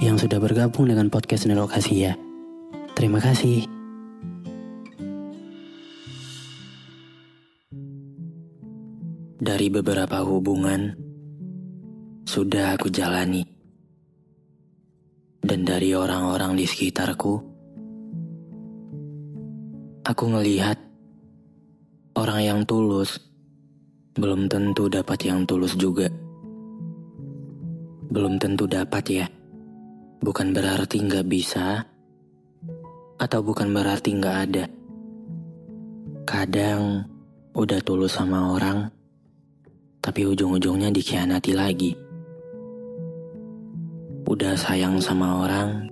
yang sudah bergabung dengan podcast Nelokasi ya. Terima kasih. Dari beberapa hubungan, sudah aku jalani. Dan dari orang-orang di sekitarku, aku ngelihat orang yang tulus belum tentu dapat yang tulus juga. Belum tentu dapat ya. Bukan berarti nggak bisa, atau bukan berarti nggak ada. Kadang udah tulus sama orang, tapi ujung-ujungnya dikhianati lagi. Udah sayang sama orang,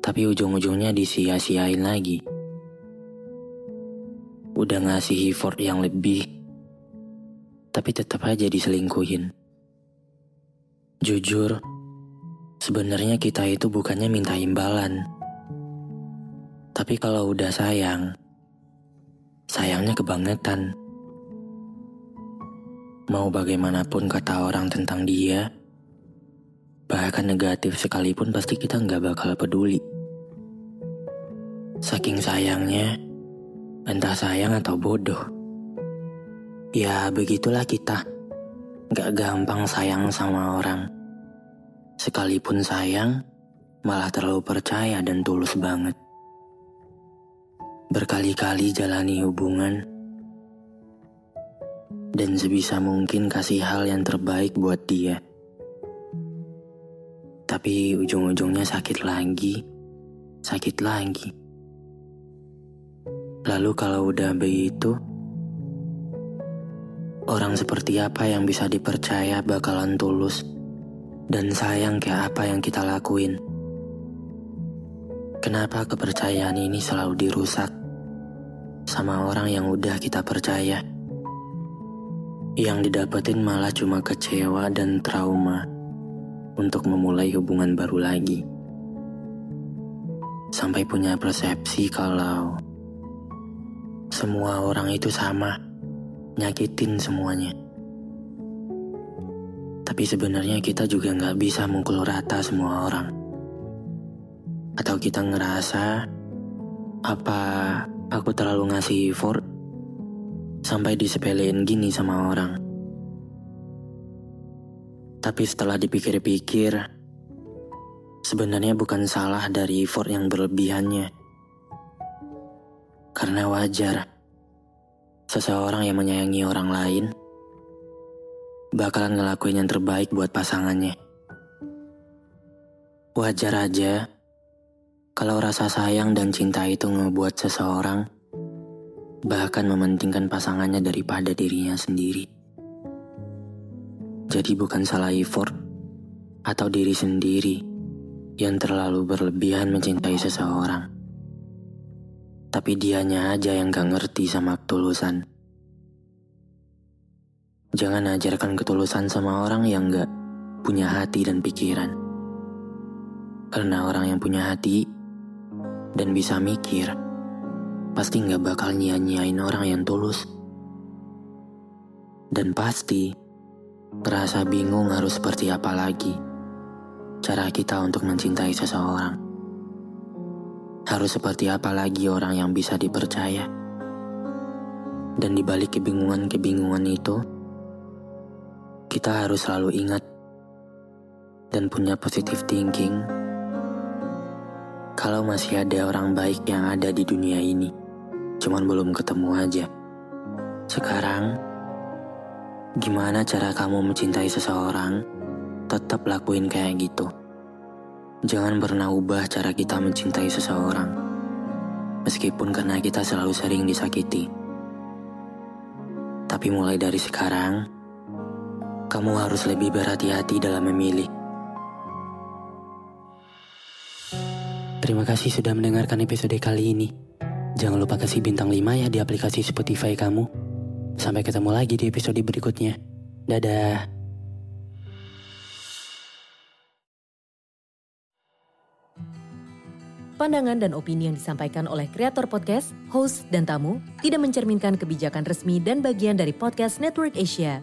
tapi ujung-ujungnya disia-siain lagi. Udah ngasih effort yang lebih, tapi tetap aja diselingkuhin. Jujur, sebenarnya kita itu bukannya minta imbalan. Tapi kalau udah sayang, sayangnya kebangetan. Mau bagaimanapun kata orang tentang dia, bahkan negatif sekalipun pasti kita nggak bakal peduli. Saking sayangnya, entah sayang atau bodoh. Ya begitulah kita, nggak gampang sayang sama orang. Sekalipun sayang, malah terlalu percaya dan tulus banget. Berkali-kali jalani hubungan, dan sebisa mungkin kasih hal yang terbaik buat dia. Tapi ujung-ujungnya sakit lagi, sakit lagi. Lalu kalau udah begitu, orang seperti apa yang bisa dipercaya bakalan tulus dan sayang kayak apa yang kita lakuin? Kenapa kepercayaan ini selalu dirusak sama orang yang udah kita percaya? Yang didapetin malah cuma kecewa dan trauma untuk memulai hubungan baru lagi. Sampai punya persepsi kalau semua orang itu sama, nyakitin semuanya. Tapi sebenarnya kita juga nggak bisa mukul rata semua orang. Atau kita ngerasa apa aku terlalu ngasih effort sampai disepelein gini sama orang. Tapi setelah dipikir-pikir, sebenarnya bukan salah dari effort yang berlebihannya. Karena wajar, seseorang yang menyayangi orang lain bakalan ngelakuin yang terbaik buat pasangannya. Wajar aja kalau rasa sayang dan cinta itu ngebuat seseorang bahkan mementingkan pasangannya daripada dirinya sendiri. Jadi bukan salah effort atau diri sendiri yang terlalu berlebihan mencintai seseorang. Tapi dianya aja yang gak ngerti sama ketulusan. Jangan ajarkan ketulusan sama orang yang gak punya hati dan pikiran. Karena orang yang punya hati dan bisa mikir, pasti nggak bakal nyia-nyiain orang yang tulus. Dan pasti, ngerasa bingung harus seperti apa lagi cara kita untuk mencintai seseorang. Harus seperti apa lagi orang yang bisa dipercaya. Dan di balik kebingungan-kebingungan itu, kita harus selalu ingat dan punya positive thinking kalau masih ada orang baik yang ada di dunia ini. cuman belum ketemu aja. Sekarang, gimana cara kamu mencintai seseorang? Tetap lakuin kayak gitu. Jangan pernah ubah cara kita mencintai seseorang. Meskipun karena kita selalu sering disakiti. Tapi mulai dari sekarang, kamu harus lebih berhati-hati dalam memilih. Terima kasih sudah mendengarkan episode kali ini. Jangan lupa kasih bintang 5 ya di aplikasi Spotify kamu. Sampai ketemu lagi di episode berikutnya. Dadah. Pandangan dan opini yang disampaikan oleh kreator podcast, host, dan tamu tidak mencerminkan kebijakan resmi dan bagian dari podcast Network Asia.